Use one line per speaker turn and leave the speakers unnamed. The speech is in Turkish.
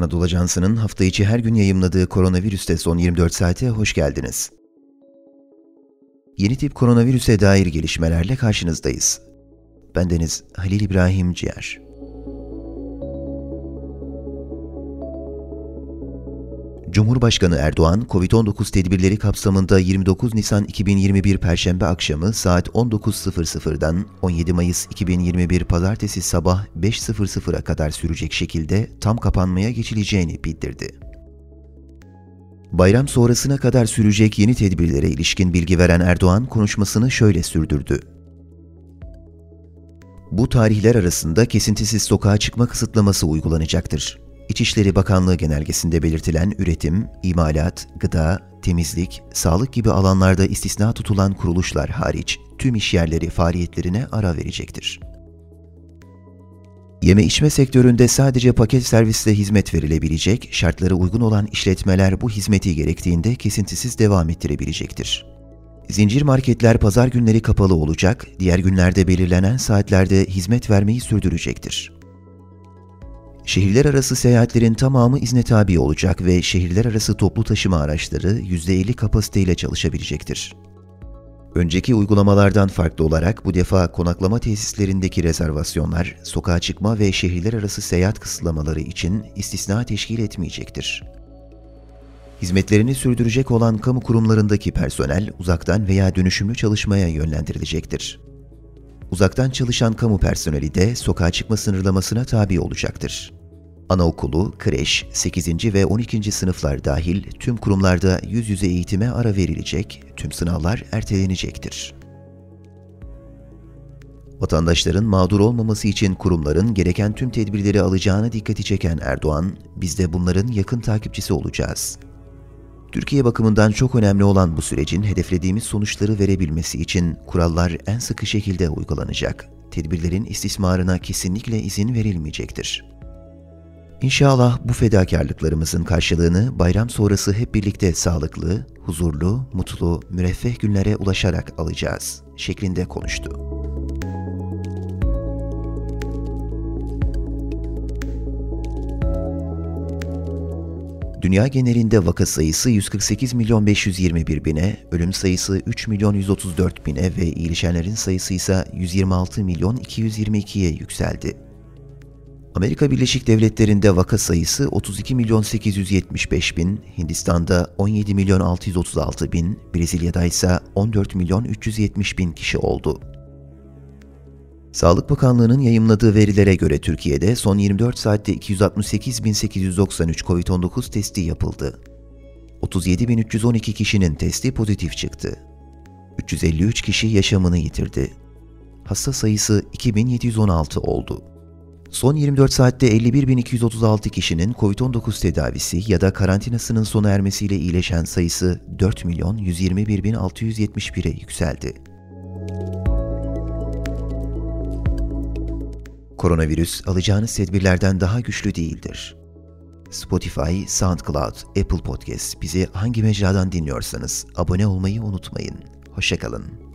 Anadolu Ajansı'nın hafta içi her gün yayımladığı koronavirüste son 24 saate hoş geldiniz. Yeni tip koronavirüse dair gelişmelerle karşınızdayız. Bendeniz Halil İbrahim Ciğer. Cumhurbaşkanı Erdoğan, COVID-19 tedbirleri kapsamında 29 Nisan 2021 Perşembe akşamı saat 19.00'dan 17 Mayıs 2021 Pazartesi sabah 5.00'a kadar sürecek şekilde tam kapanmaya geçileceğini bildirdi. Bayram sonrasına kadar sürecek yeni tedbirlere ilişkin bilgi veren Erdoğan konuşmasını şöyle sürdürdü. Bu tarihler arasında kesintisiz sokağa çıkma kısıtlaması uygulanacaktır. İçişleri Bakanlığı genelgesinde belirtilen üretim, imalat, gıda, temizlik, sağlık gibi alanlarda istisna tutulan kuruluşlar hariç tüm işyerleri faaliyetlerine ara verecektir. Yeme içme sektöründe sadece paket servisle hizmet verilebilecek, şartları uygun olan işletmeler bu hizmeti gerektiğinde kesintisiz devam ettirebilecektir. Zincir marketler pazar günleri kapalı olacak, diğer günlerde belirlenen saatlerde hizmet vermeyi sürdürecektir. Şehirler arası seyahatlerin tamamı izne tabi olacak ve şehirler arası toplu taşıma araçları %50 kapasiteyle çalışabilecektir. Önceki uygulamalardan farklı olarak bu defa konaklama tesislerindeki rezervasyonlar, sokağa çıkma ve şehirler arası seyahat kısıtlamaları için istisna teşkil etmeyecektir. Hizmetlerini sürdürecek olan kamu kurumlarındaki personel uzaktan veya dönüşümlü çalışmaya yönlendirilecektir. Uzaktan çalışan kamu personeli de sokağa çıkma sınırlamasına tabi olacaktır. Anaokulu, kreş, 8. ve 12. sınıflar dahil tüm kurumlarda yüz yüze eğitime ara verilecek, tüm sınavlar ertelenecektir. Vatandaşların mağdur olmaması için kurumların gereken tüm tedbirleri alacağına dikkati çeken Erdoğan, biz de bunların yakın takipçisi olacağız. Türkiye bakımından çok önemli olan bu sürecin hedeflediğimiz sonuçları verebilmesi için kurallar en sıkı şekilde uygulanacak. Tedbirlerin istismarına kesinlikle izin verilmeyecektir. İnşallah bu fedakarlıklarımızın karşılığını bayram sonrası hep birlikte sağlıklı, huzurlu, mutlu, müreffeh günlere ulaşarak alacağız şeklinde konuştu. Dünya genelinde vaka sayısı 148 milyon 521 bine, ölüm sayısı 3 milyon 134 bine ve iyileşenlerin sayısı ise 126 milyon 222'ye yükseldi. Amerika Birleşik Devletleri'nde vaka sayısı 32 milyon 875 bin, Hindistan'da 17 milyon 636 bin, Brezilya'da ise 14 milyon 370 bin kişi oldu. Sağlık Bakanlığı'nın yayımladığı verilere göre Türkiye'de son 24 saatte 268.893 COVID-19 testi yapıldı. 37.312 kişinin testi pozitif çıktı. 353 kişi yaşamını yitirdi. Hasta sayısı 2716 oldu. Son 24 saatte 51.236 kişinin COVID-19 tedavisi ya da karantinasının sona ermesiyle iyileşen sayısı 4 milyon 121.671'e yükseldi. Koronavirüs alacağınız tedbirlerden daha güçlü değildir. Spotify, SoundCloud, Apple Podcast bizi hangi mecradan dinliyorsanız abone olmayı unutmayın. Hoşçakalın.